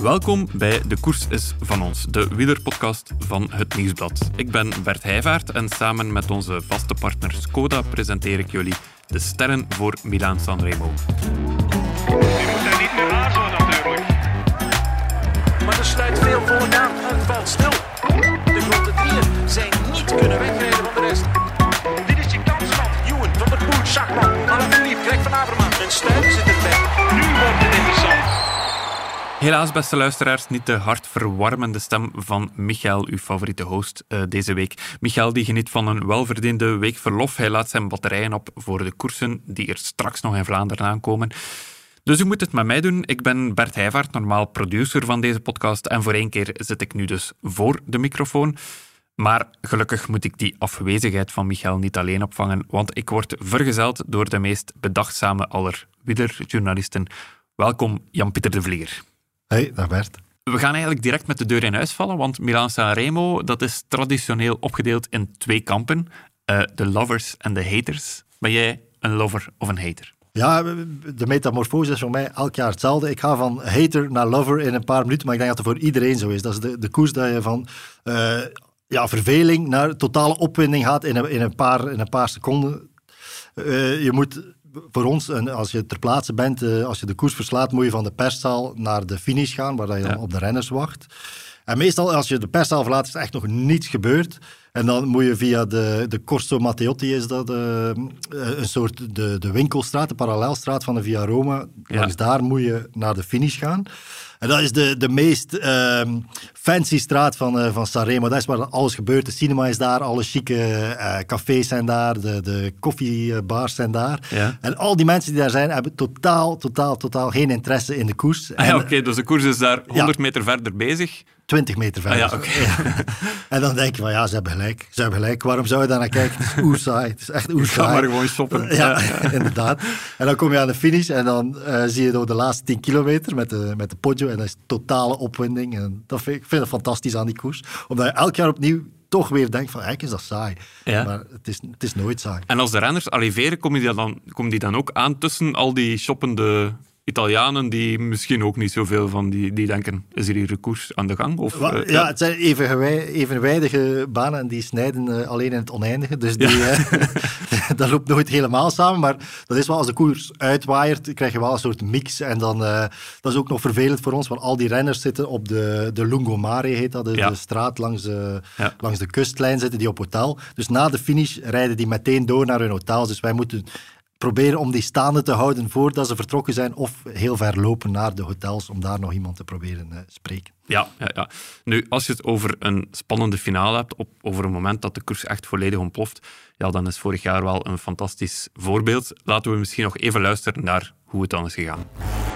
Welkom bij De Koers is van ons, de wielerpodcast van het Nieuwsblad. Ik ben Bert Heijvaart en samen met onze vaste partner Skoda presenteer ik jullie de sterren voor Milaan Sanremo. Je moet daar niet meer aarzelen natuurlijk. Maar er sluit veel voor aan. Valt stil. De grote drieën zijn niet kunnen wegrijden van de rest. Dit is je kans, man. Ewan, Van der Poel, Schachman, Alaphilippe, Greg van Avermaat en Stuy zit erbij. Helaas, beste luisteraars, niet de hartverwarmende stem van Michael, uw favoriete host eh, deze week. Michael die geniet van een welverdiende week verlof. Hij laat zijn batterijen op voor de koersen die er straks nog in Vlaanderen aankomen. Dus u moet het met mij doen. Ik ben Bert Heijvaart, normaal producer van deze podcast. En voor één keer zit ik nu dus voor de microfoon. Maar gelukkig moet ik die afwezigheid van Michael niet alleen opvangen, want ik word vergezeld door de meest bedachtzame aller wielerjournalisten. Welkom, Jan-Pieter de Vlieger. Hey, dag Bert. We gaan eigenlijk direct met de deur in huis vallen, want Milan Sanremo dat is traditioneel opgedeeld in twee kampen. eh, de lovers en de haters. Ben jij een lover of een hater? Ja, de metamorfose is voor mij elk jaar hetzelfde. Ik ga van hater naar lover in een paar minuten, maar ik denk dat het voor iedereen zo is. Dat is de, de koers dat je van eh, ja, verveling naar totale opwinding gaat in een, in een, paar, in een paar seconden. Eh, je moet voor ons, en als je ter plaatse bent, eh, als je de koers verslaat, moet je van de perszaal naar de finish gaan, waar je dan Ja. op de renners wacht. En meestal, als je de perszaal verlaat, is er echt nog niets gebeurd. En dan moet je via de, de Corso Matteotti, is dat eh, een soort de, de winkelstraat, de parallelstraat van de Via Roma. Ja. Langs daar moet je naar de finish gaan. En dat is de, de meest ehm, fancy straat van, eh, van Sanremo. Dat is waar alles gebeurt. De cinema is daar, alle chique eh, cafés zijn daar, de, de koffiebars zijn daar. Ja. En al die mensen die daar zijn, hebben totaal, totaal, totaal geen interesse in de koers. Ah ja, oké, dus de koers is daar 100 meter verder bezig. 20 meter verder. Ah ja, oké. En dan denk je van, ja, ze hebben gelijk. Ze hebben gelijk. Waarom zou je daar naar kijken? Het is oer saai. Het is echt oer Ik ga saai. maar gewoon shoppen. Ja, inderdaad. En dan kom je aan de finish en dan eh, zie je door de laatste 10 kilometer met de, met de Poggio. En dat is totale opwinding. En dat vind ik, ik vind het fantastisch aan die koers. Omdat je elk jaar opnieuw toch weer denkt van, eigenlijk is dat saai. Ja. Maar het is, het is nooit saai. En als de renners arriveren, komen die dan, komen die dan ook aan tussen al die shoppende Italianen die misschien ook niet zoveel van die, die denken, is er hier een koers aan de gang? Of, eh, ja, het zijn evenwij- evenwijdige banen en die snijden eh, alleen in het oneindige. Dus die, eh, dat loopt nooit helemaal samen. Maar dat is wel, als de koers uitwaaiert, krijg je wel een soort mix. En dan, dat is ook nog vervelend voor ons, want al die renners zitten op de, de Lungomare, heet dat, de, Ja. de straat langs de, langs de kustlijn zitten die op hotel. Dus na de finish rijden die meteen door naar hun hotels. Dus wij moeten proberen om die staande te houden voordat ze vertrokken zijn of heel ver lopen naar de hotels om daar nog iemand te proberen te spreken. Ja, ja, ja. Nu, als je het over een spannende finale hebt, op, over een moment dat de koers echt volledig ontploft, ja, dan is vorig jaar wel een fantastisch voorbeeld. Laten we misschien nog even luisteren naar hoe het dan is gegaan.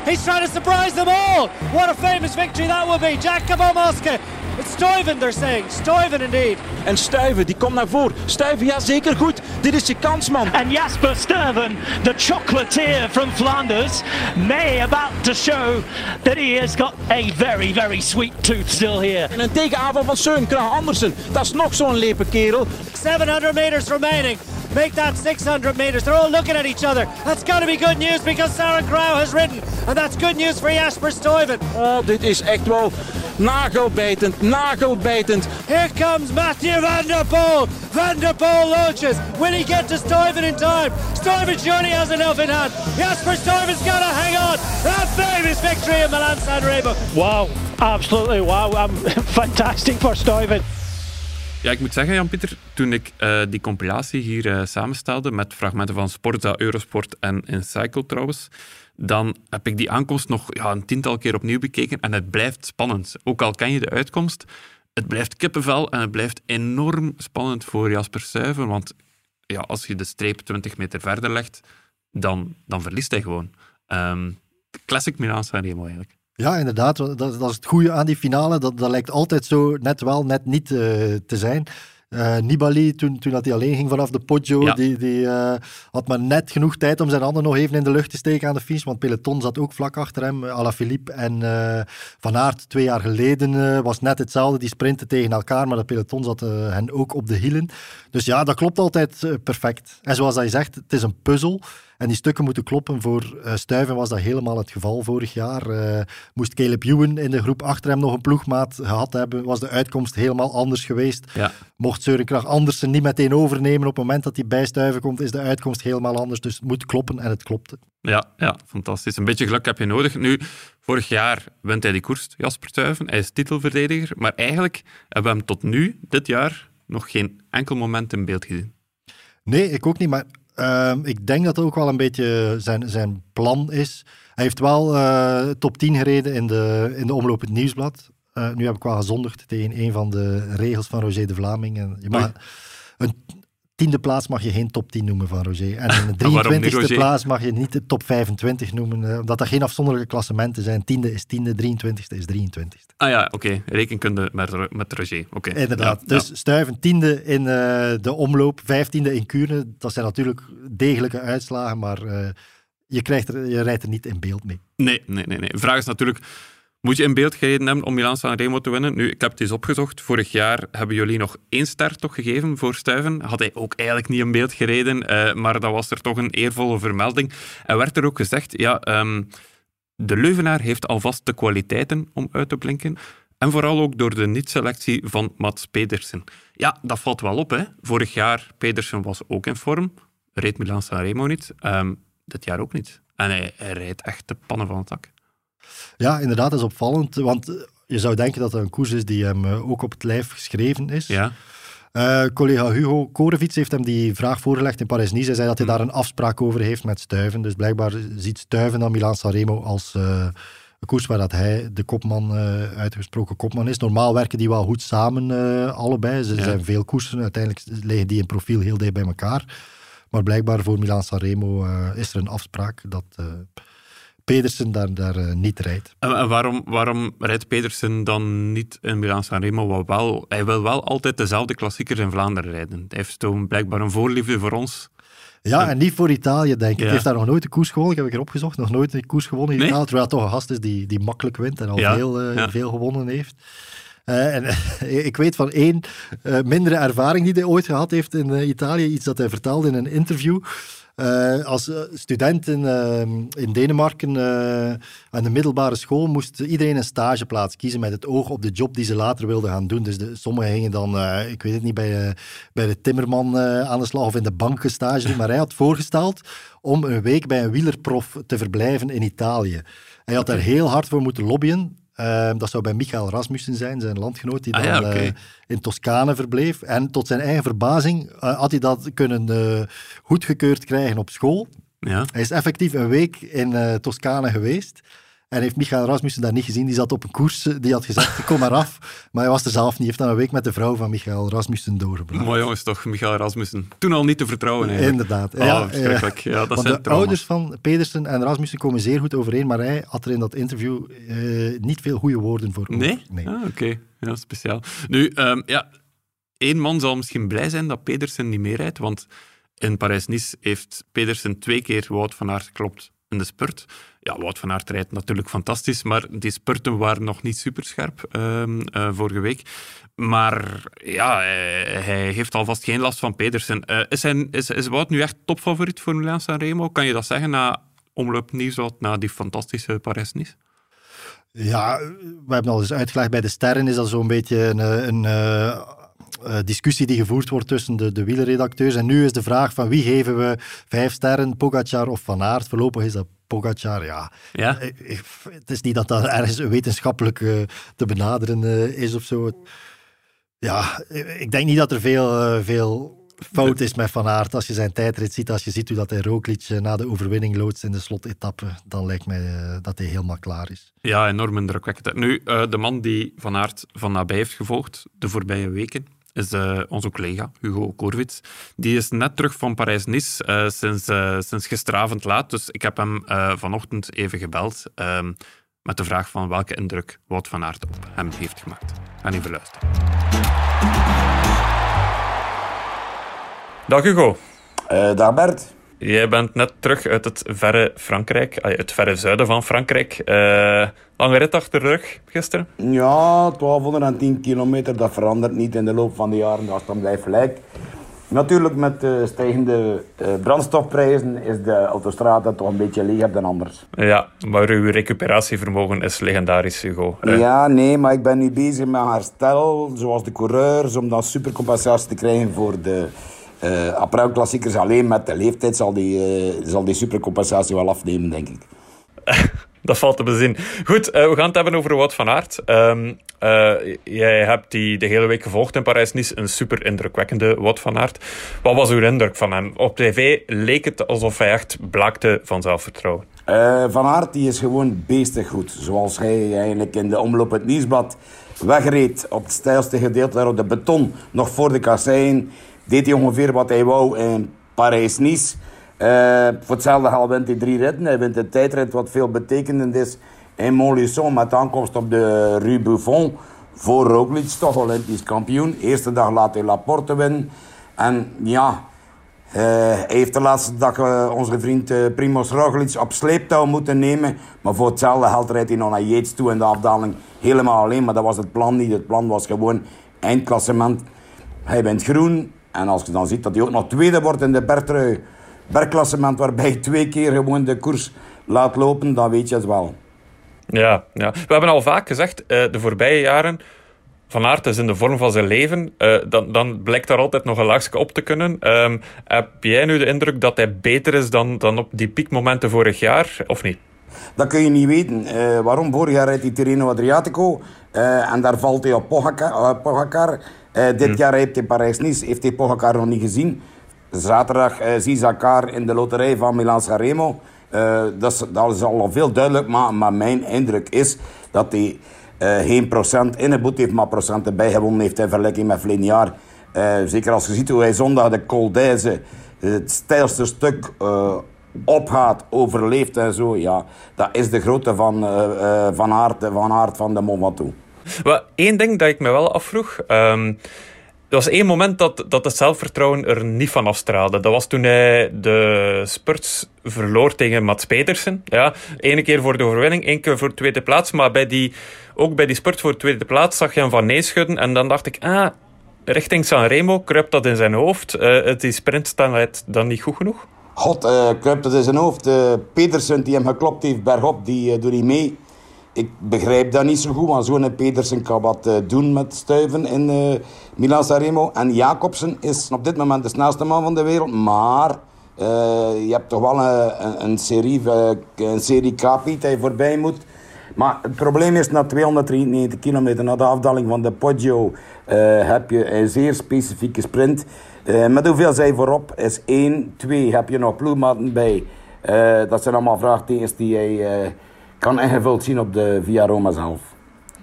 He's trying to surprise them all. What a famous victory that will be. Jacopo Mosca. It's Stuyven, they're saying. Stuyven indeed. En Stuyven, die komt naar voren. Stuyven, ja zeker goed. Dit is je kans, man. And Jasper Stuyven, the chocolatier from Flanders, may about to show that he has got a very, very sweet tooth still here. En een tegenaanval van Søren Kragh Andersen. Dat is nog zo'n lepe kerel. 700 meters remaining. Make that 600 meters. They're all looking at each other. That's got to be good news because Sarah Grau has ridden. And that's good news for Jasper Stuyven. Oh, dit is echt wel nagelbijtend, nagelbijtend. Here comes Matthew Van Der Poel. Van Der Poel launches. Will he get to Stuyven in time? Stuyven surely has enough in hand. Jasper Stuyven's got to hang on. That famous victory in Milan San Remo. Wow, absolutely wow. Um, fantastic for Stuyven. Ja, ik moet zeggen, Jan-Pieter, toen ik eh, die compilatie hier eh, samenstelde met fragmenten van Sporza, Eurosport en Encycle trouwens, dan heb ik die aankomst nog ja, een tiental keer opnieuw bekeken en het blijft spannend. Ook al ken je de uitkomst, het blijft kippenvel en het blijft enorm spannend voor Jasper Stuyven, want ja, als je de streep 20 meter verder legt, dan, dan verliest hij gewoon. Ehm, classic Milan Sanremo eigenlijk. Ja, inderdaad. Dat, dat is het goede aan die finale. Dat, dat lijkt altijd zo net wel, net niet eh, te zijn. Eh, Nibali, toen, toen dat hij alleen ging vanaf de Poggio, Ja. die, die eh, had maar net genoeg tijd om zijn handen nog even in de lucht te steken aan de finish, want peloton zat ook vlak achter hem. Alaphilippe en eh, Van Aert twee jaar geleden eh, was net hetzelfde. Die sprinten tegen elkaar, maar de peloton zat eh, hen ook op de hielen. Dus ja, dat klopt altijd eh, perfect. En zoals je zegt, het is een puzzel. En die stukken moeten kloppen. Voor uh, Stuyven was dat helemaal het geval vorig jaar. Uh, moest Caleb Ewan in de groep achter hem nog een ploegmaat gehad hebben, was de uitkomst helemaal anders geweest. Ja. Mocht Søren Andersen niet meteen overnemen op het moment dat hij bij Stuyven komt, is de uitkomst helemaal anders. Dus het moet kloppen en het klopte. Ja, ja, fantastisch. Een beetje geluk heb je nodig. Nu, vorig jaar wint hij die koers, Jasper Stuyven. Hij is titelverdediger. Maar eigenlijk hebben we hem tot nu, dit jaar, nog geen enkel moment in beeld gezien. Nee, ik ook niet. Maar uh, ik denk dat het ook wel een beetje zijn, zijn plan is. Hij heeft wel uh, top 10 gereden in de, in de omloop het nieuwsblad. Uh, nu heb ik wel gezondigd tegen een van de regels van Roger de Vlaming. En je mag een, tiende plaats mag je geen top 10 noemen van Roger. En een 23e plaats mag je niet de top 25 noemen, uh, omdat dat geen afzonderlijke klassementen zijn. Tiende is tiende, 23e is 23e. Ah ja, oké. Okay. Rekenkunde met, met Roger. Oké. Okay. Inderdaad. Ja, dus ja. Stuiven tiende in uh, de omloop, vijftiende in Kuurne. Dat zijn natuurlijk degelijke uitslagen, maar uh, je, krijgt er, je rijdt er niet in beeld mee. Nee, nee, nee. nee. De vraag is natuurlijk moet je in beeld gereden hebben om Milan Sanremo te winnen? Nu, ik heb het eens opgezocht. Vorig jaar hebben jullie nog één start toch gegeven voor Stuiven. Had hij ook eigenlijk niet in beeld gereden, uh, maar dat was er toch een eervolle vermelding. En werd er ook gezegd, ja, um, de Leuvenaar heeft alvast de kwaliteiten om uit te blinken. En vooral ook door de niet-selectie van Mats Pedersen. Ja, dat valt wel op, hè. Vorig jaar, Pedersen was ook in vorm. Reed Milan Sanremo niet. Um, dit jaar ook niet. En hij, hij rijdt echt de pannen van het dak. Ja, inderdaad, dat is opvallend. Want je zou denken dat het een koers is die hem eh, ook op het lijf geschreven is. Ja. Uh, collega Hugo Korevits heeft hem die vraag voorgelegd in Parijs-Nice. Hij zei dat hij daar een afspraak over heeft met Stuiven. Dus blijkbaar ziet Stuiven dan Milan Sanremo als uh, een koers waar dat hij de kopman, uh, uitgesproken kopman is. Normaal werken die wel goed samen, allebei. Ze ja. zijn veel koersen. Uiteindelijk liggen die in profiel heel dicht bij elkaar. Maar blijkbaar voor Milan Sanremo is er een afspraak dat Pedersen daar, daar uh, niet rijdt. En, en, waarom, waarom rijdt Pedersen dan niet in Milan Sanremo? Wel, hij wil wel altijd dezelfde klassiekers in Vlaanderen rijden. Hij heeft toen blijkbaar een voorliefde voor ons. Ja, en niet voor Italië, denk ik. Ja. Hij heeft daar nog nooit een koers gewonnen. Ik heb ik erop gezocht. Nog nooit een koers gewonnen in nee? Italië. Terwijl het toch een gast is die, die makkelijk wint en al ja. veel, uh, ja. veel gewonnen heeft. Uh, en ik weet van één uh, mindere ervaring die hij ooit gehad heeft in uh, Italië. Iets dat hij vertelde in een interview. Als student in, in Denemarken aan de middelbare school moest iedereen een stageplaats kiezen met het oog op de job die ze later wilden gaan doen. Dus de, sommigen gingen dan, ik weet het niet, bij, bij de timmerman aan de slag of in de banken stage Maar hij had voorgesteld om een week bij een wielerprof te verblijven in Italië. Hij had daar heel hard voor moeten lobbyen. Uh, dat zou bij Michael Rasmussen zijn, zijn landgenoot, die dan ah, ja, okay. uh, in Toscane verbleef. En tot zijn eigen verbazing uh, had hij dat kunnen eh, goedgekeurd krijgen op school. Ja. Hij is effectief een week in Toscane geweest. En heeft Michael Rasmussen daar niet gezien. Die zat op een koers, die had gezegd, kom maar af. Maar hij was er zelf niet. Hij heeft dan een week met de vrouw van Michael Rasmussen doorgebracht. Mooi jongens toch, Michael Rasmussen. Toen al niet te vertrouwen eigenlijk. Inderdaad. Oh, ja, verschrikkelijk. Ja, dat zijn de ouders van Pedersen en Rasmussen komen zeer goed overeen, maar hij had er in dat interview uh, niet veel goede woorden voor. Nee? nee. Ah, Oké, okay. ja, speciaal. Nu, um, ja, één man zal misschien blij zijn dat Pedersen niet meerijdt, want in Parijs-Nice heeft Pedersen twee keer Wout van Aert geklopt in de spurt. Ja, Wout van Aert rijdt natuurlijk fantastisch, maar die spurten waren nog niet superscherp uh, vorige week. Maar ja, hij, hij heeft alvast geen last van Pedersen. Uh, is, hij, is, is Wout nu echt topfavoriet voor Milan Sanremo? Kan je dat zeggen na omloop Nieuwswoud, na die fantastische Parijs-Nice? Ja, we hebben al eens uitgelegd bij de sterren is dat zo'n beetje een, een uh, discussie die gevoerd wordt tussen de, de wielerredacteurs. En nu is de vraag van wie geven we vijf sterren, Pogacar of Van Aert? Voorlopig is dat Pogacar, ja. ja? Het is niet dat dat ergens wetenschappelijk uh, te benaderen uh, is of zo. Ja, ik denk niet dat er veel, veel fout is met Van Aert. Als je zijn tijdrit ziet, als je ziet hoe dat hij Roglic na de overwinning loodst in de slotetappe, dan lijkt mij dat hij helemaal klaar is. Ja, enorm indrukwekkend. Nu, de man die Van Aert van nabij heeft gevolgd de voorbije weken, is uh, onze collega Hugo Korwitz. Die is net terug van Parijs-Nice uh, sinds, uh, sinds gisteravond laat. Dus ik heb hem vanochtend even gebeld ehm, met de vraag van welke indruk Wout van Aert op hem heeft gemaakt. Gaan even luisteren. Dag Hugo. dag Bert. Jij bent net terug uit het verre Frankrijk, het verre zuiden van Frankrijk. Uh, lange rit achter de rug gisteren? Ja, 1210 kilometer, dat verandert niet in de loop van de jaren, dat dan blijft gelijk. Natuurlijk met de stijgende uh, brandstofprijzen is de autostrade toch een beetje leger dan anders. Ja, maar uw recuperatievermogen is legendarisch, Hugo. Ja, nee, maar ik ben nu bezig met herstel, zoals de coureurs, om dan supercompensatie te krijgen voor de uh, april-klassiekers. Alleen met de leeftijd zal die, uh, zal die supercompensatie wel afnemen, denk ik. Dat valt te bezien. Goed, uh, we gaan het hebben over Wout van Aert. Um, uh, jij hebt die de hele week gevolgd in Parijs-Nice. Een super indrukwekkende Wout van Aert. Wat was uw indruk van hem? Op tv leek het alsof hij echt blakte van zelfvertrouwen. Uh, van Aert die is gewoon beestig goed. Zoals hij eigenlijk in de omloop het Nieuwsblad wegreed op het stijlste gedeelte daar op de beton, nog voor de kassein. Deed hij ongeveer wat hij wou in Parijs-Nice. Uh, voor hetzelfde geld wint hij drie ritten. Hij wint de tijdrit wat veel betekenend is in Montluçon met aankomst op de Rue Buffon. Voor Roglic, toch Olympisch kampioen. Eerste dag laat hij Laporte winnen. En ja, uh, hij heeft de laatste dag uh, onze vriend uh, Primoz Roglic op sleeptouw moeten nemen. Maar voor hetzelfde geld rijdt hij nog naar Yates toe in de afdaling. Helemaal alleen, maar dat was het plan niet. Het plan was gewoon eindklassement. Hij bent groen. En als je dan ziet dat hij ook nog tweede wordt in de bergtrui bergklassement waarbij je twee keer gewoon de koers laat lopen, dan weet je het wel. Ja, ja. we hebben al vaak gezegd, uh, de voorbije jaren, Van Aert is in de vorm van zijn leven, uh, dan, dan blijkt daar altijd nog een laagje op te kunnen. Um, heb jij nu de indruk dat hij beter is dan, dan op die piekmomenten vorig jaar, of niet? Dat kun je niet weten. Uh, waarom? Vorig jaar rijdt hij Tirreno Adriatico en daar valt hij op Pogacar. Pogacar. dit hmm. jaar heeft hij Parijs-Nice, heeft hij Pogacar nog niet gezien. Zaterdag uh, Zizakar in de loterij van Milan Sanremo. Uh, dat, is, dat is al veel duidelijk, maar, maar mijn indruk is dat hij geen procent in het boet heeft, maar procenten bijgewonnen heeft in vergelijking met verleden jaar. Zeker als je ziet hoe hij zondag de Col het stijlste stuk, opgaat, overleeft en zo. Ja, dat is de grootte van, van, Aert, van Aert van de Mont Ventoux. Eén ding dat ik me wel afvroeg... Um er was één moment dat, dat het zelfvertrouwen er niet van afstraalde. Dat was toen hij de spurts verloor tegen Mats Petersen. Ja, keer voor de overwinning, één keer voor de tweede plaats. Maar bij die, ook bij die spurt voor de tweede plaats zag je hem van nee schudden. En dan dacht ik, ah, richting Sanremo kruipt dat in zijn hoofd. Uh, is sprintstanheid dan niet goed genoeg? God, uh, kruipt dat in zijn hoofd. Uh, Petersen die hem geklopt heeft bergop, die doet niet mee ik begrijp dat niet zo goed, want zo'n Pedersen kan wat uh, doen met stuiven in uh, Milan Sanremo. En Jacobsen is op dit moment de snelste man van de wereld, maar uh, je hebt toch wel een, een serie, een serie K die voorbij moet. Maar het probleem is, na 293 kilometer, na de afdaling van de Poggio, heb je een zeer specifieke sprint. met hoeveel zij voorop is 1, 2, heb je nog ploegmaten bij. dat zijn allemaal vraagtekens die hij kan ingevuld zien op de Via Roma zelf.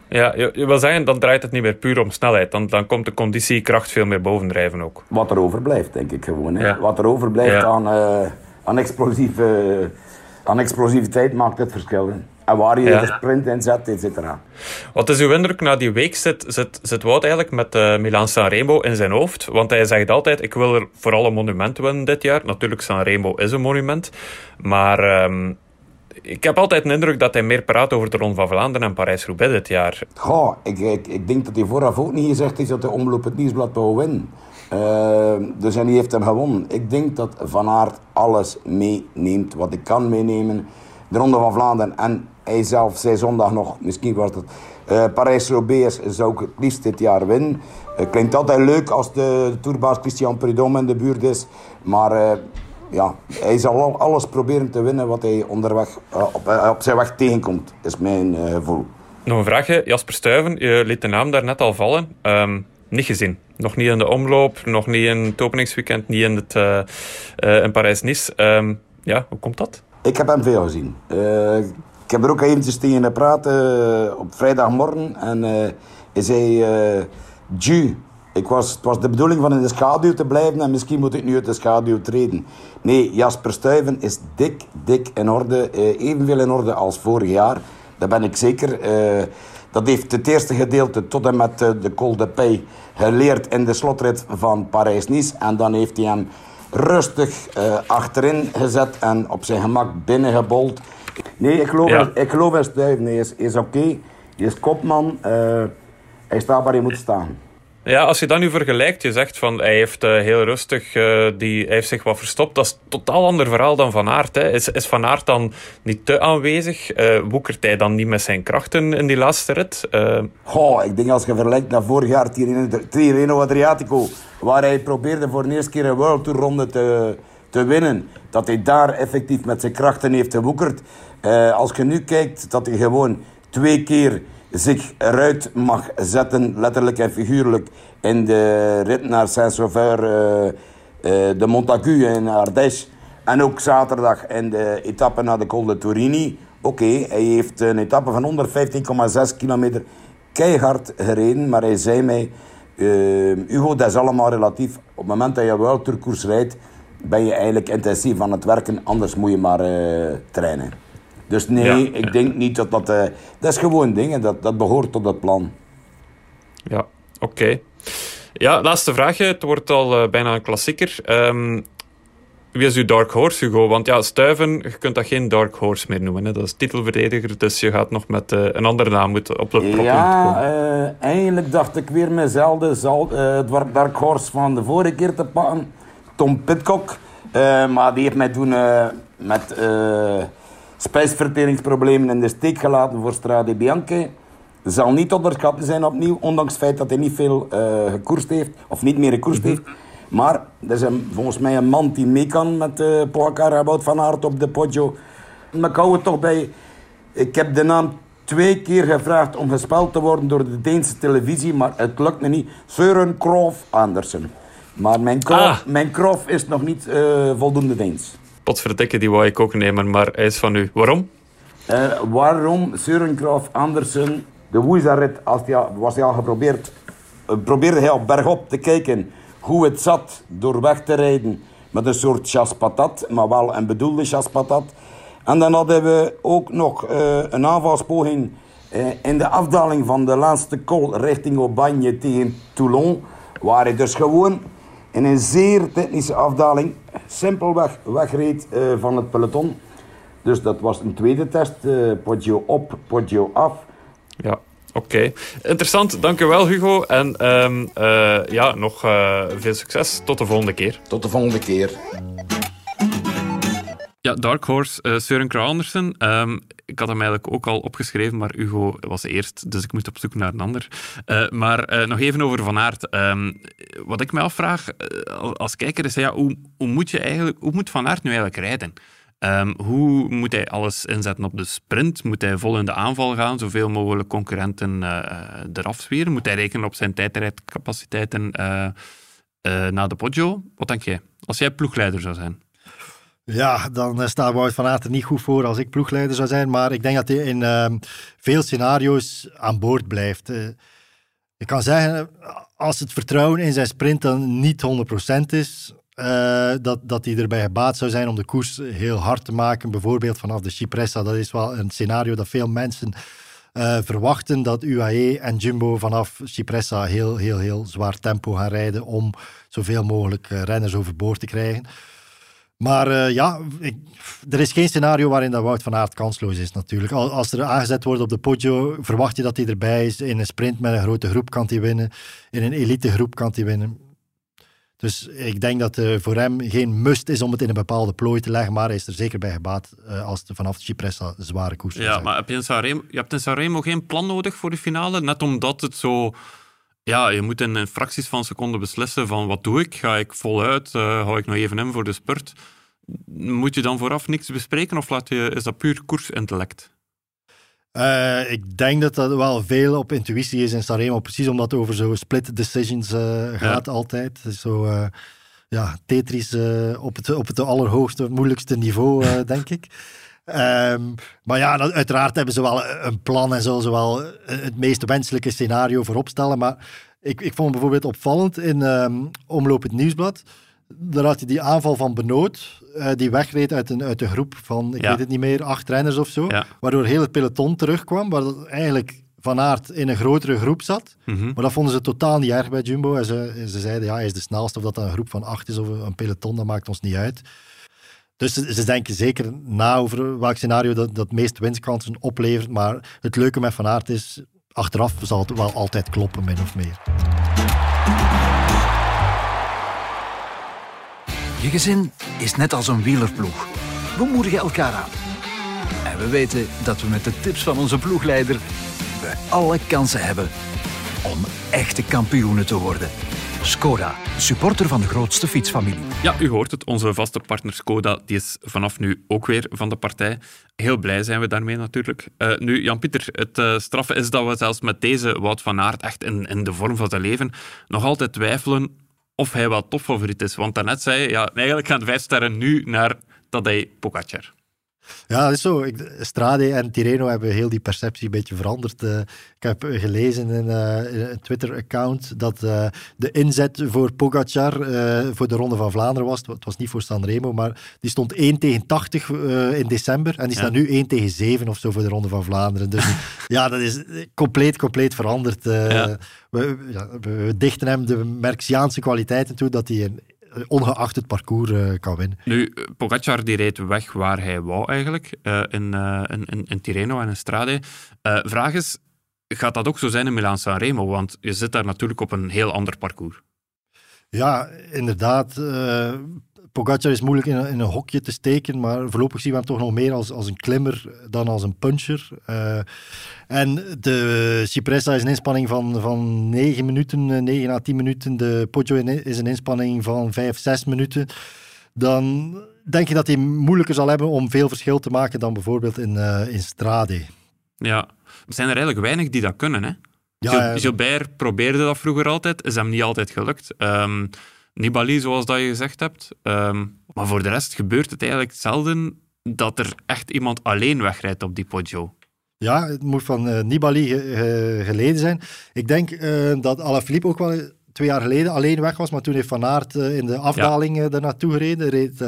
Ja, je, je, wil zeggen, dan draait het niet meer puur om snelheid. Dan, dan komt de conditiekracht veel meer bovendrijven ook. Wat er overblijft, denk ik gewoon. Hè. Wat er overblijft aan, uh, aan, explosieve, aan explosiviteit maakt het verschil. En waar je de sprint in zet, et cetera. Wat is uw indruk na die week? Zit, zit, zit Wout eigenlijk met uh, Milan Sanremo in zijn hoofd? Want hij zegt altijd, ik wil er vooral een monument winnen dit jaar. Natuurlijk, Sanremo is een monument. Maar... Um, ik heb altijd een indruk dat hij meer praat over de Ronde van Vlaanderen en Parijs-Roubaix dit jaar. Goh, ik, ik, ik, denk dat hij vooraf ook niet gezegd heeft dat de omloop het nieuwsblad wou winnen. Uh, dus en hij heeft hem gewonnen. Ik denk dat Van Aert alles meeneemt wat ik kan meenemen. De Ronde van Vlaanderen en hij zelf zei zondag nog, misschien was het uh, Parijs-Roubaix zou ik het liefst dit jaar winnen. Het klinkt altijd leuk als de, de Christian Prudhomme in de buurt is. Maar uh, ja, hij zal alles proberen te winnen wat hij onderweg, uh, op, uh, op, zijn weg tegenkomt, is mijn uh, gevoel. Nog een vraagje. Jasper Stuyven, je liet de naam daar net al vallen. Um, niet gezien. Nog niet in de omloop, nog niet in het openingsweekend, niet in, het, in Parijs-Nice. Um, ja, hoe komt dat? Ik heb hem veel gezien. ik heb er ook eventjes tegen gepraat op vrijdagmorgen. En hij zei... Ju, ik was, het was de bedoeling van in de schaduw te blijven en misschien moet ik nu uit de schaduw treden. Nee, Jasper Stuyven is dik, dik in orde. Uh, evenveel in orde als vorig jaar. Daar ben ik zeker. Uh, dat heeft het eerste gedeelte tot en met uh, de Col de Pay geleerd in de slotrit van Parijs-Nice. En dan heeft hij hem rustig achterin gezet en op zijn gemak binnengebold. Nee, ik geloof, ja. ik geloof in Stuyven. Nee, is, is oké. Okay. Hij is kopman. hij staat waar hij moet staan. Ja, als je dat nu vergelijkt, je zegt van hij heeft uh, heel rustig, uh, die, hij heeft zich wat verstopt. Dat is een totaal ander verhaal dan Van Aert. Hè. Is, is Van Aert dan niet te aanwezig? Uh, woekert hij dan niet met zijn krachten in die laatste rit? Goh, ik denk als je vergelijkt naar vorig jaar Tirreno Adriatico, waar hij probeerde voor de eerste keer een World Tour ronde te, te winnen, dat hij daar effectief met zijn krachten heeft gewoekerd. als je nu kijkt dat hij gewoon twee keer zich eruit mag zetten, letterlijk en figuurlijk, in de rit naar Saint-Sauveur, uh, uh, de Montagu en Ardèche. En ook zaterdag in de etappe naar de Col de Turini. Oké, hij heeft een etappe van 115,6 kilometer keihard gereden. Maar hij zei mij, uh, Hugo, dat is allemaal relatief. Op het moment dat je wel Tourkoers rijdt, ben je eigenlijk intensief aan het werken. Anders moet je maar trainen. Dus nee, ik denk niet dat dat... Uh, dat is gewoon dingen, dat, dat behoort tot het plan. Ja, oké. Ja, laatste vraagje. Het wordt al uh, bijna een klassieker. Um, wie is uw dark horse, Hugo? Want ja, Stuiven, je kunt dat geen dark horse meer noemen. Hè? Dat is titelverdediger, dus je gaat nog met uh, een andere naam moeten op de proppunt ja, komen. Ja, eigenlijk dacht ik weer mezelf zal, het dark horse van de vorige keer te pakken. Tom Pitcock. maar die heeft mij toen met spijsverteringsproblemen in de steek gelaten voor Strade Bianche. Zal niet onderschatten zijn opnieuw, ondanks het feit dat hij niet veel uh, gekoerst heeft, of niet meer gekoerst heeft. Maar er is een, volgens mij een man die mee kan met uh, Pogacar Wout van Aert op de Poggio. Maar ik hou het toch bij... Ik heb de naam twee keer gevraagd om gespeld te worden door de Deense televisie, maar het lukt me niet. Søren Krof Andersen. Maar mijn Krof, ah. mijn Krof is nog niet uh, voldoende Deens potverdikke, die wou ik ook nemen, maar hij is van u. Waarom? Uh, waarom Søren Andersen, de Woezarit, als was hij al geprobeerd, uh, probeerde hij op bergop te kijken hoe het zat door weg te rijden met een soort chaspatat, maar wel een bedoelde chaspatat. En dan hadden we ook nog uh, een aanvalspoging in de afdaling van de laatste col richting Aubagne tegen Toulon, waar hij dus gewoon in een zeer technische afdaling simpelweg wegreed uh, van het peloton. Dus dat was een tweede test. Uh, Poggio op, Poggio af. Ja, oké. Interessant, dankjewel Hugo. En um, uh, ja, nog veel succes. Tot de volgende keer. Tot de volgende keer. Ja, Dark Horse, uh, Søren Kragh Andersen. Um, ik had hem eigenlijk ook al opgeschreven, maar Hugo was eerst, dus ik moet op zoek naar een ander. Uh, maar uh, nog even over Van Aert. Um, wat ik me afvraag als kijker is, ja, hoe, moet je eigenlijk, hoe moet Van Aert nu eigenlijk rijden? Um, hoe moet hij alles inzetten op de sprint? Moet hij vol in de aanval gaan, zoveel mogelijk concurrenten eraf zweren? Moet hij rekenen op zijn tijdrijdcapaciteiten na de Poggio? Wat denk jij, als jij ploegleider zou zijn? Ja, dan staat Wout van Aert er niet goed voor als ik ploegleider zou zijn. Maar ik denk dat hij in uh, veel scenario's aan boord blijft. Uh, ik kan zeggen, als het vertrouwen in zijn sprint dan niet 100% is, uh, dat, dat hij erbij gebaat zou zijn om de koers heel hard te maken. Bijvoorbeeld vanaf de Cipressa. Dat is wel een scenario dat veel mensen verwachten. Dat UAE en Jumbo vanaf Cipressa heel, heel, heel zwaar tempo gaan rijden om zoveel mogelijk renners overboord te krijgen. Maar uh, ja, ik, er is geen scenario waarin dat Wout van Aert kansloos is natuurlijk. Als er aangezet wordt op de Poggio, verwacht je dat hij erbij is. In een sprint met een grote groep kan hij winnen. In een elite groep kan hij winnen. Dus ik denk dat uh, voor hem geen must is om het in een bepaalde plooi te leggen, maar hij is er zeker bij gebaat uh, als het vanaf de Cipressa zware koers is. Ja, maar heb je, in Sanremo, je hebt in Sanremo geen plan nodig voor de finale? Net omdat het zo ja, je moet in fracties van seconden beslissen van wat doe ik? Ga ik voluit? Uh, hou ik nog even in voor de spurt? Moet je dan vooraf niks bespreken of laat je, is dat puur koersintellect? Uh, ik denk dat dat wel veel op intuïtie is in Sanremo, precies omdat het over zo split decisions uh, gaat ja. altijd. Zo, uh, ja, Tetris op, het, op het allerhoogste, moeilijkste niveau, denk ik. Um, maar ja, dat, uiteraard hebben ze wel een plan en zullen ze wel het meest wenselijke scenario voorop stellen. Maar ik, ik vond bijvoorbeeld opvallend in um, Omloop het Nieuwsblad. Daar had je die aanval van Benoot, uh, die wegreed uit een, uit een groep van, ik ja. weet het niet meer, acht renners of zo. Ja. Waardoor heel het peloton terugkwam, waar dat eigenlijk Van Aert in een grotere groep zat. Mm -hmm. Maar dat vonden ze totaal niet erg bij Jumbo. En ze, ze zeiden, ja, hij is de snelste, of dat, dat een groep van acht is of een peloton, dat maakt ons niet uit. Dus ze, denken zeker na over welk scenario dat, het meest winstkansen oplevert. Maar het leuke met Van Aert is, achteraf zal het wel altijd kloppen, min of meer. Je gezin is net als een wielerploeg. We moedigen elkaar aan. En we weten dat we met de tips van onze ploegleider we alle kansen hebben om echte kampioenen te worden. Skoda, supporter van de grootste fietsfamilie. Ja, u hoort het. Onze vaste partner Skoda die is vanaf nu ook weer van de partij. Heel blij zijn we daarmee natuurlijk. Uh, nu, Jan-Pieter, het uh, straffe is dat we zelfs met deze Wout van Aert echt in, in de vorm van zijn leven nog altijd twijfelen of hij wel topfavoriet is. Want daarnet zei je, ja, eigenlijk gaan vijf sterren nu naar Tadej Pogacar. Ja, dat is zo. Strade en Tireno hebben heel die perceptie een beetje veranderd. Uh, ik heb gelezen in, uh, in een Twitter-account dat uh, de inzet voor Pogacar voor de Ronde van Vlaanderen was. Het was niet voor Sanremo, maar die stond 1 tegen 80 in december. En die staat nu 1 tegen 7 of zo voor de Ronde van Vlaanderen. Dus ja, dat is compleet, compleet veranderd. Ja. We, ja, we, dichten hem de Merxiaanse kwaliteiten toe dat hij een ongeacht het parcours uh, kan winnen. Nu, Pogacar die reed weg waar hij wou eigenlijk, uh, in, uh, in, in, Tirreno en in Strade. vraag is, gaat dat ook zo zijn in Milaan-San Remo? Want je zit daar natuurlijk op een heel ander parcours. Ja, inderdaad. Pogacar is moeilijk in een, in een, hokje te steken, maar voorlopig zien we hem toch nog meer als, als een klimmer dan als een puncher. Uh, en de Cipressa is een inspanning van, van 9 minuten, 9 à 10 minuten. De Poggio is een inspanning van 5, 6 minuten. Dan denk je dat hij moeilijker zal hebben om veel verschil te maken dan bijvoorbeeld in, uh, in Strade. Ja, er zijn er eigenlijk weinig die dat kunnen, hè? Ja, Gilbert probeerde dat vroeger altijd, is hem niet altijd gelukt. Um, Nibali, zoals dat je gezegd hebt. Ehm, maar voor de rest gebeurt het eigenlijk zelden dat er echt iemand alleen wegrijdt op die Poggio. Ja, het moet van uh, Nibali geleden zijn. Ik denk uh, dat Alaphilippe ook wel twee jaar geleden alleen weg was, maar toen heeft Van Aert uh, in de afdaling ja. er naartoe gereden. Reed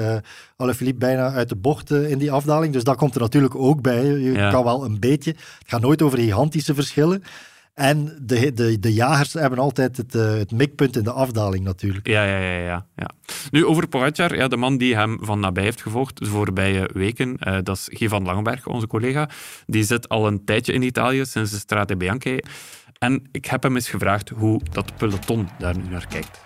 Alaphilippe bijna uit de bocht in die afdaling. Dus dat komt er natuurlijk ook bij. Je ja. kan wel een beetje... Het gaat nooit over gigantische verschillen. En de, de, de jagers hebben altijd het, uh, het mikpunt in de afdaling natuurlijk. Ja, ja, ja, ja, ja. Nu, over Pogacar, ja, de man die hem van nabij heeft gevolgd de voorbije weken, uh, dat is Guy van Langenberg, onze collega. Die zit al een tijdje in Italië, sinds de Strade Bianche. En ik heb hem eens gevraagd hoe dat peloton daar nu naar kijkt.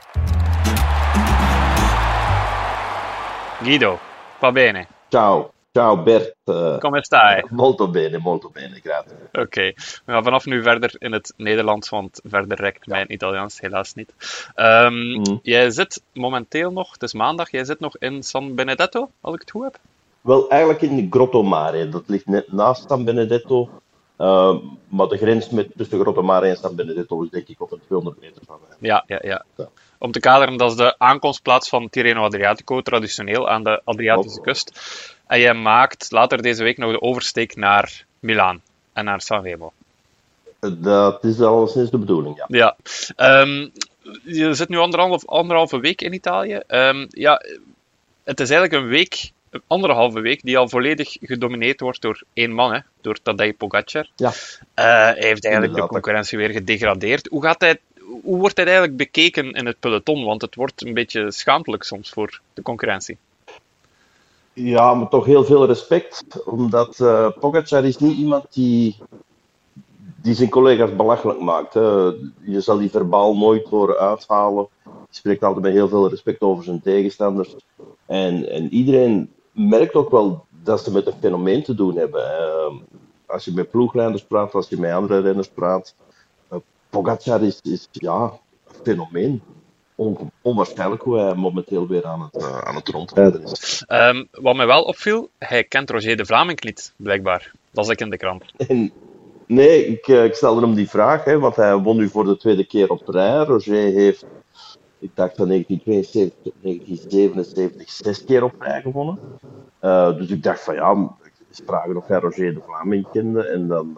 Guido, va bene. Ciao. Ciao Bert. Uh, Come stai? Molto bene, molto bene, grazie. Oké, okay. we gaan vanaf nu verder in het Nederlands, want verder rekt mijn Italiaans helaas niet. Um, mm. Jij zit momenteel nog, het is maandag, jij zit nog in San Benedetto, als ik het goed heb? Wel, eigenlijk in Grotto Mare. Dat ligt net naast San Benedetto. Uh, maar de grens met, tussen Grotto Mare en San Benedetto is denk ik op een 200 meter van mij. Ja, ja, ja. ja. Om te kaderen, dat is de aankomstplaats van Tirreno Adriatico, traditioneel aan de Adriatische kust. En jij maakt later deze week nog de oversteek naar Milaan en naar Sanremo. Dat is al sinds de bedoeling, ja. Ja. Um, je zit nu anderhalf, anderhalve week in Italië. Um, ja, het is eigenlijk een week, anderhalve week, die al volledig gedomineerd wordt door één man, hè, door Tadej Pogacar. Ja. Uh, hij heeft eigenlijk Inderdaad. de concurrentie weer gedegradeerd. Hoe, gaat hij, hoe wordt hij eigenlijk bekeken in het peloton? Want het wordt een beetje schaamtelijk soms voor de concurrentie. Ja, maar toch heel veel respect. Omdat uh, Pogacar is niet iemand die, die zijn collega's belachelijk maakt. Hè. Je zal die verbaal nooit horen uithalen. Hij spreekt altijd met heel veel respect over zijn tegenstanders. En, en iedereen merkt ook wel dat ze met een fenomeen te doen hebben. Uh, als je met ploegleiders praat, als je met andere renners praat. Uh, Pogacar is, is ja, een fenomeen on, onwaarschijnlijk hoe hij momenteel weer aan het, uh, aan het rondrijden is. Um, wat mij wel opviel, hij kent Roger de Vlaming niet, blijkbaar. Dat is ik in de krant. En, nee, ik, uh, ik stelde hem die vraag, hè, want hij won nu voor de tweede keer op rij. Roger heeft, ik dacht van 1972 tot 1977, zes keer op rij gewonnen. Uh, dus ik dacht van ja, eens vragen of hij Roger de Vlaming kende. En dan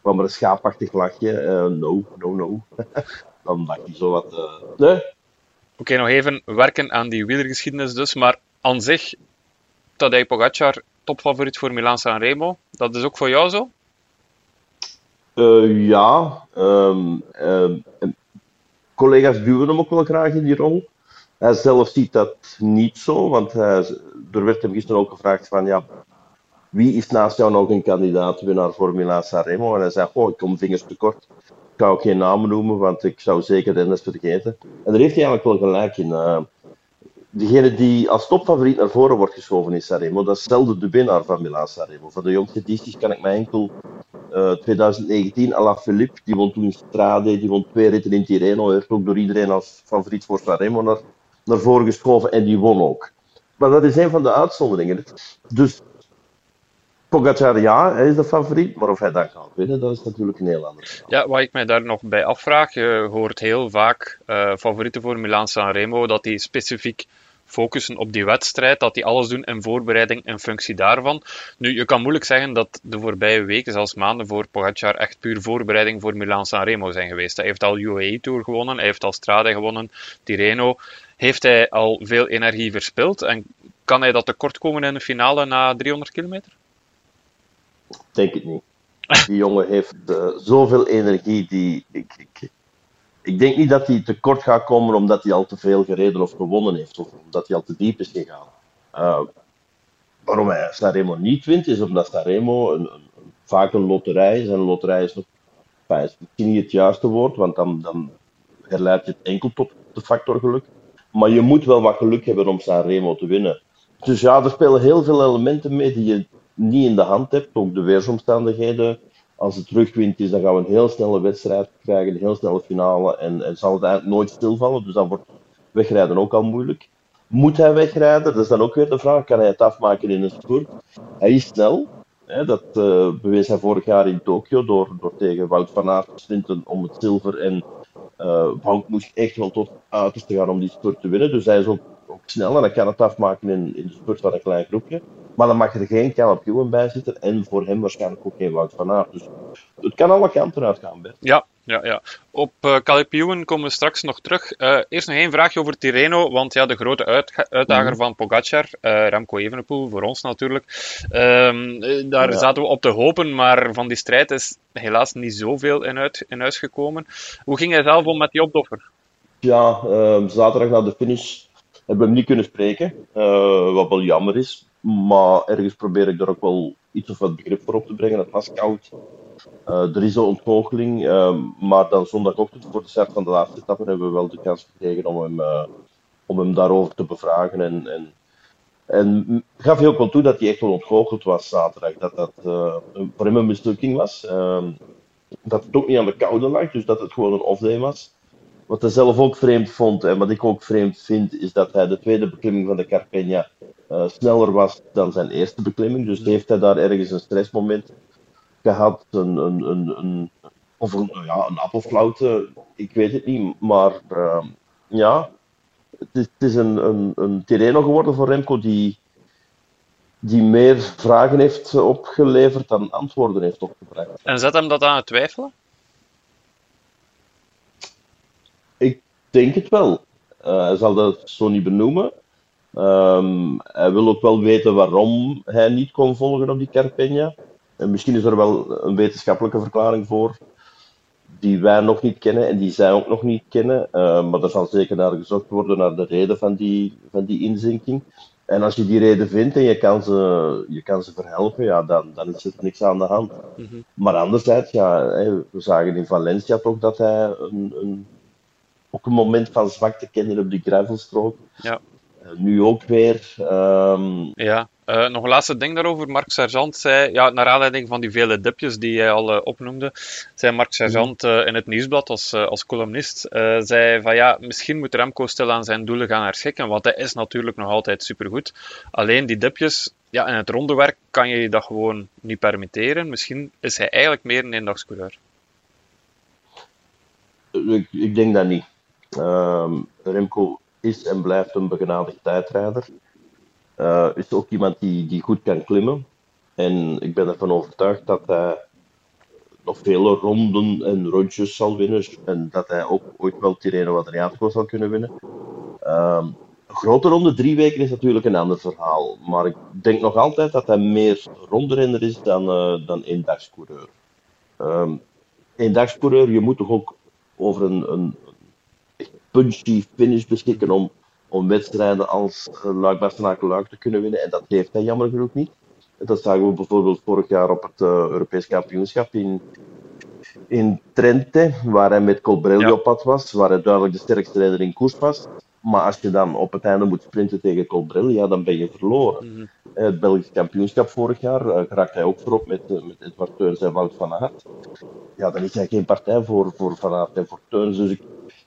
kwam er een schaapachtig lachje. no, no, no. dan dacht hij zo wat. Nee. Oké, okay, nog even werken aan die wielergeschiedenis dus. Maar aan zich, Tadej Pogacar, topfavoriet voor Milan Sanremo. Dat is ook voor jou zo? Ja. Um, um, collega's duwen hem ook wel graag in die rol. Hij zelf ziet dat niet zo, want hij, er werd hem gisteren ook gevraagd van ja, wie is naast jou nog een kandidaat winnaar voor Milan Sanremo? En hij zei, oh, ik kom vingers tekort ik ga ook geen namen noemen, want ik zou zeker Dennis vergeten. En daar heeft hij eigenlijk wel gelijk in. Uh, degene die als topfavoriet naar voren wordt geschoven in Sanremo, dat is zelden de winnaar van Milaan Sanremo. Voor de edities kan ik me enkel uh, 2019 Alaphilippe, die won toen Strade, die won twee ritten in Tirreno, werd ook door iedereen als favoriet voor Sanremo naar, naar voren geschoven en die won ook. Maar dat is een van de uitzonderingen. Dus Pogacar, ja, hij is de favoriet, maar of hij dat gaat winnen, dat is natuurlijk een heel ander. Ja, wat ik mij daar nog bij afvraag, je hoort heel vaak uh, favorieten voor Milan Sanremo, dat die specifiek focussen op die wedstrijd, dat die alles doen in voorbereiding in functie daarvan. Nu, je kan moeilijk zeggen dat de voorbije weken, zelfs maanden voor Pogacar, echt puur voorbereiding voor Milan Sanremo zijn geweest. Hij heeft al UAE Tour gewonnen, hij heeft al Strade gewonnen, Tirreno. Heeft hij al veel energie verspild en kan hij dat tekort komen in de finale na 300 kilometer? denk het niet. Die jongen heeft uh, zoveel energie. Die, ik, ik, ik denk niet dat hij tekort gaat komen omdat hij al te veel gereden of gewonnen heeft. Of omdat hij al te diep is gegaan. Uh, waarom hij Sanremo niet wint, is omdat Sanremo een, een, vaak een loterij is. En een loterij is nog misschien niet het juiste woord, want dan, dan herleid je het enkel tot de factor geluk. Maar je moet wel wat geluk hebben om Sanremo te winnen. Dus ja, er spelen heel veel elementen mee die je niet in de hand hebt, ook de weersomstandigheden. Als het terugwind is, dan gaan we een heel snelle wedstrijd krijgen, een heel snelle finale. En, zal het eigenlijk nooit stilvallen, dus dan wordt wegrijden ook al moeilijk. Moet hij wegrijden? Dat is dan ook weer de vraag. Kan hij het afmaken in een spurt? Hij is snel. Hè, dat uh, bewees hij vorig jaar in Tokio door, door tegen Wout van Aert te sprinten om het zilver. En uh, moest echt wel tot uiterste gaan om die spurt te winnen. Dus hij is ook, ook snel en hij kan het afmaken in, in de spurt van een klein groepje. Maar dan mag er geen Caleb Ewan bij zitten en voor hem waarschijnlijk ook geen Wout van Aert. Dus het kan alle kanten uitgaan, Bert. Ja, ja, ja. Op uh, Caleb Ewan komen we straks nog terug. Uh, eerst nog één vraagje over Tirreno, want ja, de grote uit, uitdager mm. van Pogacar, uh, Remco Evenepoel, voor ons natuurlijk. Um, daar ja. zaten we op te hopen, maar van die strijd is helaas niet zoveel in, uit, in huis gekomen. Hoe ging hij zelf om met die opdoffer? Ja, ehm, zaterdag na de finish hebben we hem niet kunnen spreken, wat wel jammer is. Maar ergens probeer ik er ook wel iets of wat begrip voor op te brengen. Het was koud. Uh, er is een ontgoocheling. Uh, maar dan zondagochtend voor de start van de laatste etappe hebben we wel de kans gekregen om hem, uh, om hem daarover te bevragen. En, en, en gaf hij ook wel toe dat hij echt wel ontgoocheld was zaterdag. Dat dat voor hem een mislukking was. Ehm, dat het ook niet aan de koude lag, dus dat het gewoon een off-day was. Wat hij zelf ook vreemd vond en wat ik ook vreemd vind, is dat hij de tweede beklimming van de Carpegna uh, sneller was dan zijn eerste beklimming. Dus heeft hij daar ergens een stressmoment gehad, een, een, een, een of een, ja, een appelflauwte, ik weet het niet. Maar uh, ja, het is, het is een, een, een Tirreno geworden voor Remco die, die meer vragen heeft opgeleverd dan antwoorden heeft opgebracht. En zet hem dat aan het twijfelen? Ik denk het wel. Uh, hij zal dat zo niet benoemen. Um, hij wil ook wel weten waarom hij niet kon volgen op die Carpegna. En misschien is er wel een wetenschappelijke verklaring voor, die wij nog niet kennen en die zij ook nog niet kennen. Uh, maar er zal zeker naar gezocht worden naar de reden van die, van die inzinking. En als je die reden vindt en je kan ze, je kan ze verhelpen, ja, dan, dan is er niks aan de hand. Mm -hmm. Maar anderzijds, ja, we zagen in Valencia toch dat hij een, een, ook een moment van zwakte kende op die gravelstrook. Ja. Uh, nu ook weer. Um... Ja, uh, nog een laatste ding daarover. Mark Sergeant zei, ja, naar aanleiding van die vele dipjes die hij al uh, opnoemde, zei Mark Sergeant uh, in het nieuwsblad als, als columnist, zei van ja, misschien moet Remco stil aan zijn doelen gaan herschikken, want hij is natuurlijk nog altijd supergoed. Alleen die dipjes, ja, in het rondewerk kan je je dat gewoon niet permitteren. Misschien is hij eigenlijk meer een eendagscoureur. Ik, ik denk dat niet. Ehm, Remco is en blijft een begenadigd tijdrijder. Uh, is ook iemand die, die goed kan klimmen. En ik ben ervan overtuigd dat hij nog vele ronden en rondjes zal winnen. En dat hij ook ooit wel Tirreno Adriatico zal kunnen winnen. Een grote ronde, drie weken, is natuurlijk een ander verhaal. Maar ik denk nog altijd dat hij meer rondrenner is dan, uh, dan eendagscoureur. Um, eendagscoureur, je moet toch ook over een, een, punchy finish beschikken om, om wedstrijden als Luik Bastenaken Luik te kunnen winnen. En dat heeft hij jammer genoeg niet. Dat zagen we bijvoorbeeld vorig jaar op het uh, Europees kampioenschap in, in Trente, waar hij met Colbrelli ja. op pad was, waar hij duidelijk de sterkste rijder in koers was. Maar als je dan op het einde moet sprinten tegen Colbrelli, ja, dan ben je verloren. Eh, Het Belgisch kampioenschap vorig jaar uh, raakt hij ook voorop met, uh, met Edward Teuns en Wout van Aert. Ja, dan is hij geen partij voor, voor Van Aert en voor Teuns. Dus ik,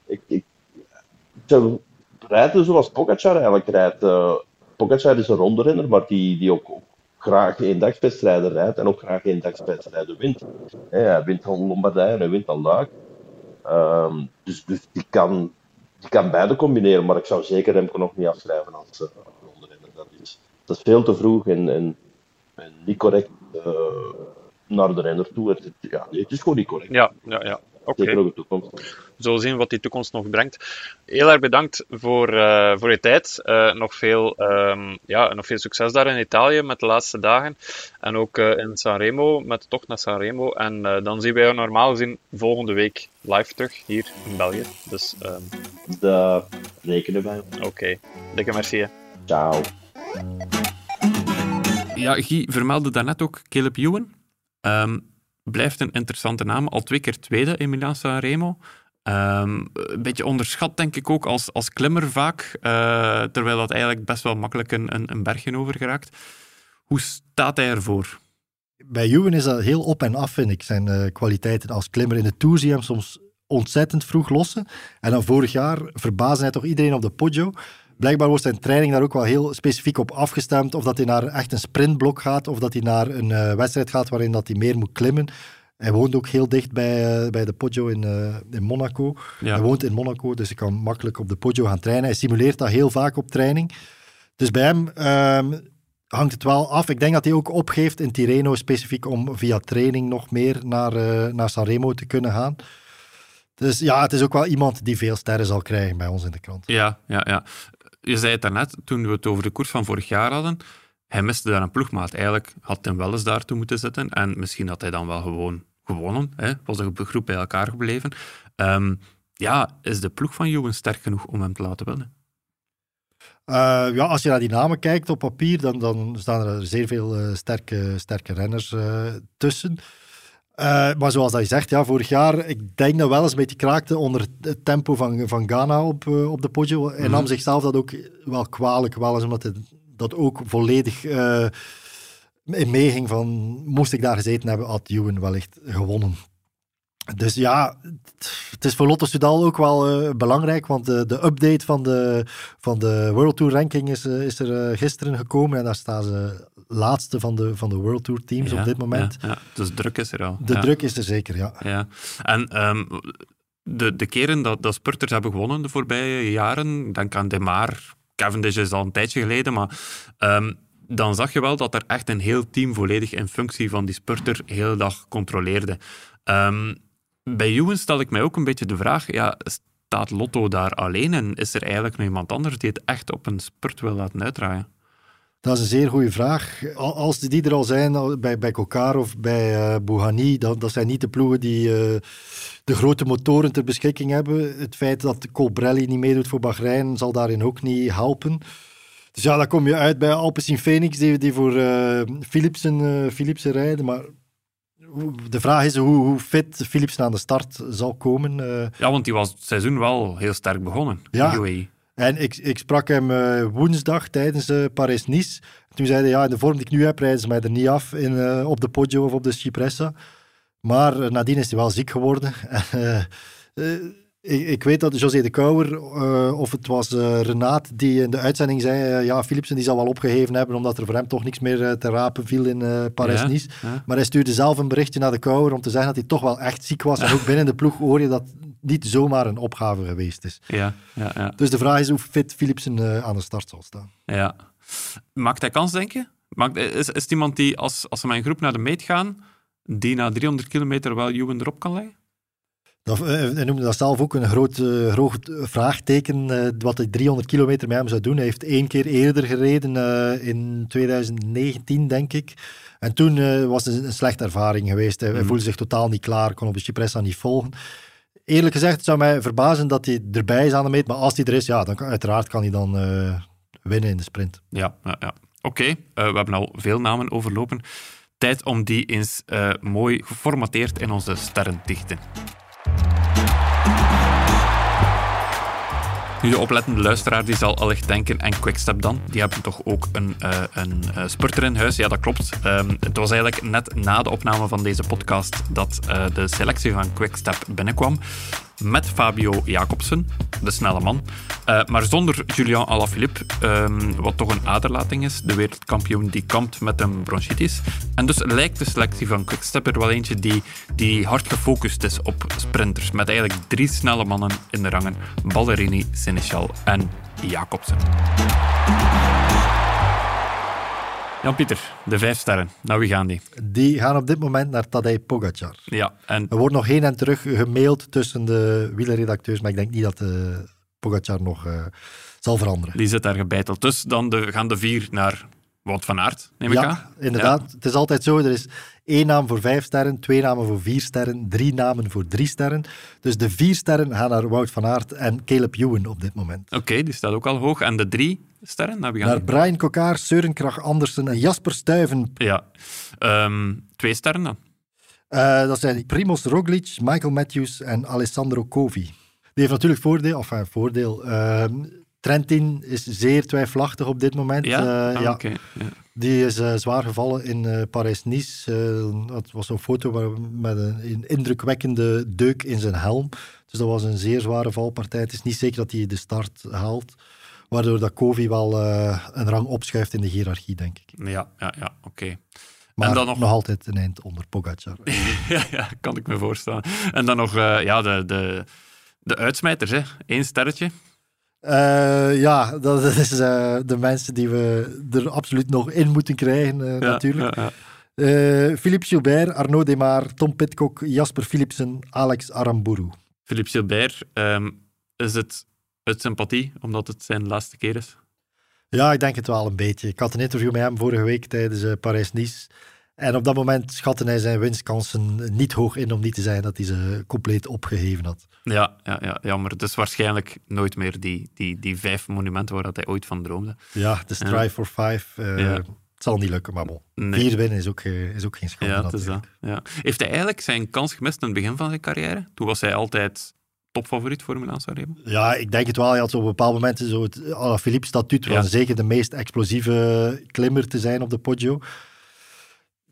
ik, ik, ik rijden zoals Pogacar eigenlijk rijdt. Uh, Pogacar is een ronderenner, maar die, die ook, graag eendagswedstrijden rijdt en ook graag eendagswedstrijden wint. Hij wint al Lombardije en hij wint al Luik. Um, dus, dus die, kan, die kan beide combineren, maar ik zou zeker Remco nog niet afschrijven als uh, ronderenner. Dat is, dat is veel te vroeg en, en, niet correct uh, naar de renner toe. Het, ja, het is gewoon niet correct. Ja, ja, ja. Oké. Zeker ook de toekomst. We zullen zien wat die toekomst nog brengt. Heel erg bedankt voor, uh, voor je tijd. Uh, nog, veel, um, ja, nog veel succes daar in Italië met de laatste dagen. En ook uh, in Sanremo, met de tocht naar Sanremo. En dan zien wij jou normaal gezien volgende week live terug hier in België. Dus, um... Daar rekenen wij Oké, okay. dikke merci. Hè. Ciao. Ja, Guy vermeldde daarnet ook Caleb Ewan. Um, blijft een interessante naam. Al twee keer tweede in Milan Sanremo. Um, een beetje onderschat, denk ik ook, als, als klimmer vaak. Uh, terwijl dat eigenlijk best wel makkelijk een, een, een bergje over geraakt. Hoe staat hij ervoor? Bij Juwen is dat heel op en af, vind ik. Zijn uh, kwaliteiten als klimmer in de Tour zie hem soms ontzettend vroeg lossen. En dan vorig jaar verbaasde hij toch iedereen op de Poggio. Blijkbaar wordt zijn training daar ook wel heel specifiek op afgestemd. Of dat hij naar echt een sprintblok gaat, of dat hij naar een uh, wedstrijd gaat waarin dat hij meer moet klimmen. Hij woont ook heel dicht bij, uh, bij de Poggio in, uh, in Monaco. Ja. Hij woont in Monaco, dus hij kan makkelijk op de Poggio gaan trainen. Hij simuleert dat heel vaak op training. Dus bij hem um, hangt het wel af. Ik denk dat hij ook opgeeft in Tirreno specifiek om via training nog meer naar, naar Sanremo te kunnen gaan. Dus ja, het is ook wel iemand die veel sterren zal krijgen bij ons in de krant. Ja, ja, ja. Je zei het daarnet, toen we het over de koers van vorig jaar hadden. Hij miste daar een ploegmaat. Eigenlijk had hij wel eens daartoe moeten zitten. En misschien had hij dan wel gewoon gewonnen. Hè? Was de groep bij elkaar gebleven. Um, ja, is de ploeg van Johan sterk genoeg om hem te laten winnen? Uh, ja, als je naar die namen kijkt op papier, dan, dan staan er zeer veel uh, sterke, sterke renners uh, tussen. Uh, maar zoals dat je zegt, ja, vorig jaar, ik denk dat wel eens een beetje kraakte onder het tempo van, van Ghana op, uh, op de Poggio. Hij nam mm -hmm. zichzelf dat ook wel kwalijk, wel eens omdat hij dat ook volledig uh, meeging van, moest ik daar gezeten hebben, had Ewan wellicht gewonnen. Dus ja, het is voor Lotto Sudal ook wel uh, belangrijk, want de, de, update van de, van de World Tour ranking is, is er uh, gisteren gekomen en daar staan ze laatste van de, van de World Tour teams ja, op dit moment. Ja, ja. Dus druk is er al. De druk is er zeker, ja. ja. En um, de, de keren dat, dat spurters hebben gewonnen de voorbije jaren, denk aan Demar, Cavendish is al een tijdje geleden, maar um, dan zag je wel dat er echt een heel team volledig in functie van die spurter de hele dag controleerde. Um, bij Ewan stel ik mij ook een beetje de vraag, ja, staat Lotto daar alleen en is er eigenlijk nog iemand anders die het echt op een spurt wil laten uitdraaien? Dat is een zeer goede vraag. Als die er al zijn, bij, bij Kokar of bij uh, Bouhanni, dat, dat zijn niet de ploegen die uh, de grote motoren ter beschikking hebben. Het feit dat Colbrelli niet meedoet voor Bahrein zal daarin ook niet helpen. Dus ja, dan kom je uit bij Alpecin Phoenix, die, die voor uh, Philipsen, Philipsen rijden. Maar de vraag is hoe, hoe fit Philipsen aan de start zal komen. Ja, want die was het seizoen wel heel sterk begonnen. Ja. UAE. En ik, ik sprak hem uh, woensdag tijdens uh, Paris-Nice. Toen zei hij, ja, in de vorm die ik nu heb, rijden ze mij er niet af in, uh, op de Poggio of op de Cipressa. Maar nadien is hij wel ziek geworden. ik, ik, weet dat José de Kouwer, of het was Renaat, die in de uitzending zei, ja, Philipsen die zal wel opgegeven hebben, omdat er voor hem toch niks meer te rapen viel in. Ja, ja. Maar hij stuurde zelf een berichtje naar de Kouwer om te zeggen dat hij toch wel echt ziek was. En ook binnen de ploeg hoor je dat niet zomaar een opgave geweest is. Ja, ja, ja. Dus de vraag is hoe fit Philipsen aan de start zal staan. Ja. Maakt hij kans, denk je? Maakt, is, is het iemand die, als, als ze met een groep naar de meet gaan, die na 300 kilometer wel Juwen erop kan leggen? Dat, uh, hij noemde dat zelf ook een groot, uh, groot vraagteken, uh, wat hij 300 kilometer met hem zou doen. Hij heeft één keer eerder gereden, in 2019 denk ik. En toen was het een slechte ervaring geweest. Hij, mm. hij voelde zich totaal niet klaar, kon op de Cipressa niet volgen eerlijk gezegd, het zou mij verbazen dat hij erbij is aan de meet. Maar als hij er is, ja, dan kan, uiteraard kan hij dan winnen in de sprint. Ja, ja, ja. oké. Okay. We hebben al veel namen overlopen. Tijd om die eens mooi geformateerd in onze sterren te dichten. Nu, de oplettende luisteraar die zal allicht denken, en Quickstep dan? Die hebben toch ook een, uh, een uh, spurter in huis? Ja, dat klopt. Um, het was eigenlijk net na de opname van deze podcast dat uh, de selectie van Quickstep binnenkwam met Fabio Jacobsen, de snelle man. Uh, maar zonder Julian Alaphilippe, um, wat toch een aderlating is. De wereldkampioen die kampt met een bronchitis. En dus lijkt de selectie van Quickstep er wel eentje die, die hard gefocust is op sprinters. Met eigenlijk drie snelle mannen in de rangen. Ballerini, Seneschal en Jacobsen. Jan-Pieter, de vijf sterren. Nou, wie gaan die? Die gaan op dit moment naar Tadej Pogacar. Ja, en... Er wordt nog heen en terug gemaild tussen de wielerredacteurs, maar ik denk niet dat eh, Pogacar nog uh, zal veranderen. Die zit daar gebeiteld. Dus dan de, gaan de vier naar Wout van Aert, neem ik ja, aan. inderdaad. Ja. Het is altijd zo, er is één naam voor vijf sterren, twee namen voor vier sterren, drie namen voor drie sterren. Dus de vier sterren gaan naar Wout van Aert en Caleb Ewan op dit moment. Oké, okay, die staat ook al hoog. En de drie sterren? Nou, naar die... Brian Kokaar, Søren Krach Andersen en Jasper Stuyven. Ja. Um, twee sterren dan? Uh, dat zijn Primoz Roglic, Michael Matthews en Alessandro Covi. Die heeft natuurlijk voordeel, of enfin, voordeel. Uh, Trentin is zeer twijfelachtig op dit moment. Ja? Uh, ah, ja. Okay. ja. Die is uh, zwaar gevallen in uh, Parijs-Nice. dat was een foto waar, met een, een, indrukwekkende deuk in zijn helm. Dus dat was een zeer zware valpartij. Het is niet zeker dat hij de start haalt. Waardoor dat Kovi wel een rang opschuift in de hiërarchie, denk ik. Ja, ja, ja oké. Okay. Maar en dan nog... nog altijd een eind onder Pogacar. ja, ja, kan ik me voorstellen. En dan nog ja, de, de, de uitsmijters, hè. Eén sterretje. Uh, ja, dat is uh, de mensen die we er absoluut nog in moeten krijgen, uh, ja, natuurlijk. Ja, ja. Philippe Gilbert, Arnaud Demar, Tom Pitcock, Jasper Philipsen, Alex Aramburu. Philippe Gilbert, um, is het uit sympathie, omdat het zijn laatste keer is? Ja, ik denk het wel een beetje. Ik had een interview met hem vorige week tijdens Parijs-Nice. En op dat moment schatte hij zijn winstkansen niet hoog in om niet te zeggen dat hij ze compleet opgeheven had. Ja, ja, ja jammer. Dus waarschijnlijk nooit meer die, die, die vijf monumenten waar dat hij ooit van droomde. Ja, de strive for five. Uh, ja. Het zal niet lukken, maar bon. Nee. Vier winnen is ook, is ook geen schande. Ja, het is dat. Ja. Heeft hij eigenlijk zijn kans gemist in het begin van zijn carrière? Toen was hij altijd topfavoriet voor Milan Sanremo? Ja, ik denk het wel. Hij had op bepaalde momenten zo het Philippe statuut ja. zeker de meest explosieve klimmer te zijn op de Poggio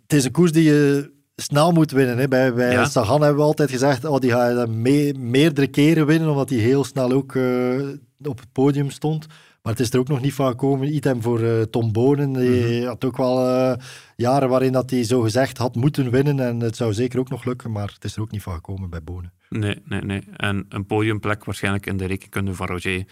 het is een koers die je snel moet winnen. Hè. Bij, bij ja. Sagan hebben we altijd gezegd, oh, die gaat me meerdere keren winnen, omdat hij heel snel ook uh, op het podium stond. Maar het is er ook nog niet van gekomen. Item voor uh, Tom Bonen. Die mm -hmm. had ook wel uh, jaren waarin dat hij zo gezegd had moeten winnen. En het zou zeker ook nog lukken, maar het is er ook niet van gekomen bij Bonen. Nee, nee, nee. En een podiumplek waarschijnlijk in de rekenkunde van Roger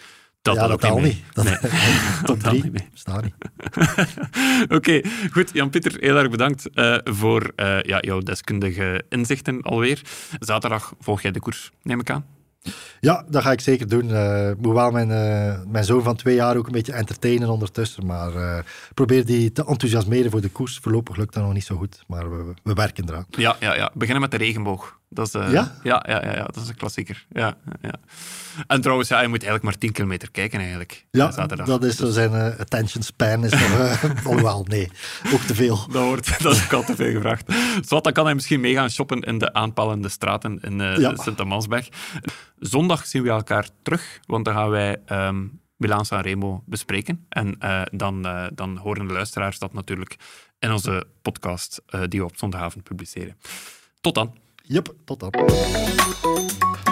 dat ja, dat, dat al niet. Dat, nee. top drie. Staat niet. Oké, okay, goed. Jan-Pieter, heel erg bedankt uh, voor uh, ja, jouw deskundige inzichten alweer. Zaterdag volg jij de koers, neem ik aan. Ja, dat ga ik zeker doen. Uh, moet wel mijn, uh, mijn zoon van twee jaar ook een beetje entertainen ondertussen. Maar uh, probeer die te enthousiasmeren voor de koers. Voorlopig lukt dat nog niet zo goed, maar we, we werken eraan. Ja, ja, ja. beginnen met de regenboog. Dat is, ja? Ja, ja? Ja, ja, dat is een klassieker. Ja, ja. En trouwens, ja, je moet eigenlijk maar 10 kilometer kijken eigenlijk. Ja, zaterdag. dat is dus... zijn attention span. Is nog, alhoewel, nee, ook te veel. Dat, wordt, dat is ook al te veel gevraagd. Zo, dan kan hij misschien mee gaan shoppen in de aanpalende straten in ja. Sint-Amansberg. Zondag zien we elkaar terug, want dan gaan wij um, Milaan Sanremo bespreken. En uh, dan, uh, dan horen de luisteraars dat natuurlijk in onze podcast uh, die we op zondagavond publiceren. Tot dan. Yep, tot dan.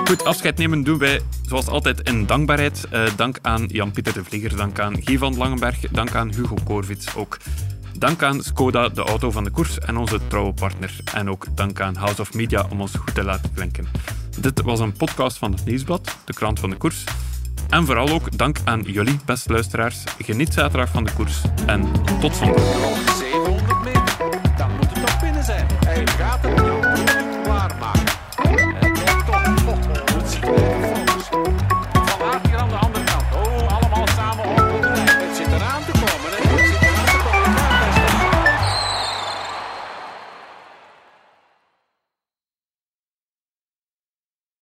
Goed, afscheid nemen doen wij zoals altijd in dankbaarheid. dank aan Jan-Pieter de Vlieger, dank aan Guy van Langenberg, dank aan Hugo Korvits ook. Dank aan Skoda, de auto van de koers en onze trouwe partner. En ook dank aan House of Media om ons goed te laten klinken. Dit was een podcast van het Nieuwsblad, de krant van de koers. En vooral ook dank aan jullie, beste luisteraars. Geniet zaterdag van de koers en tot zondag.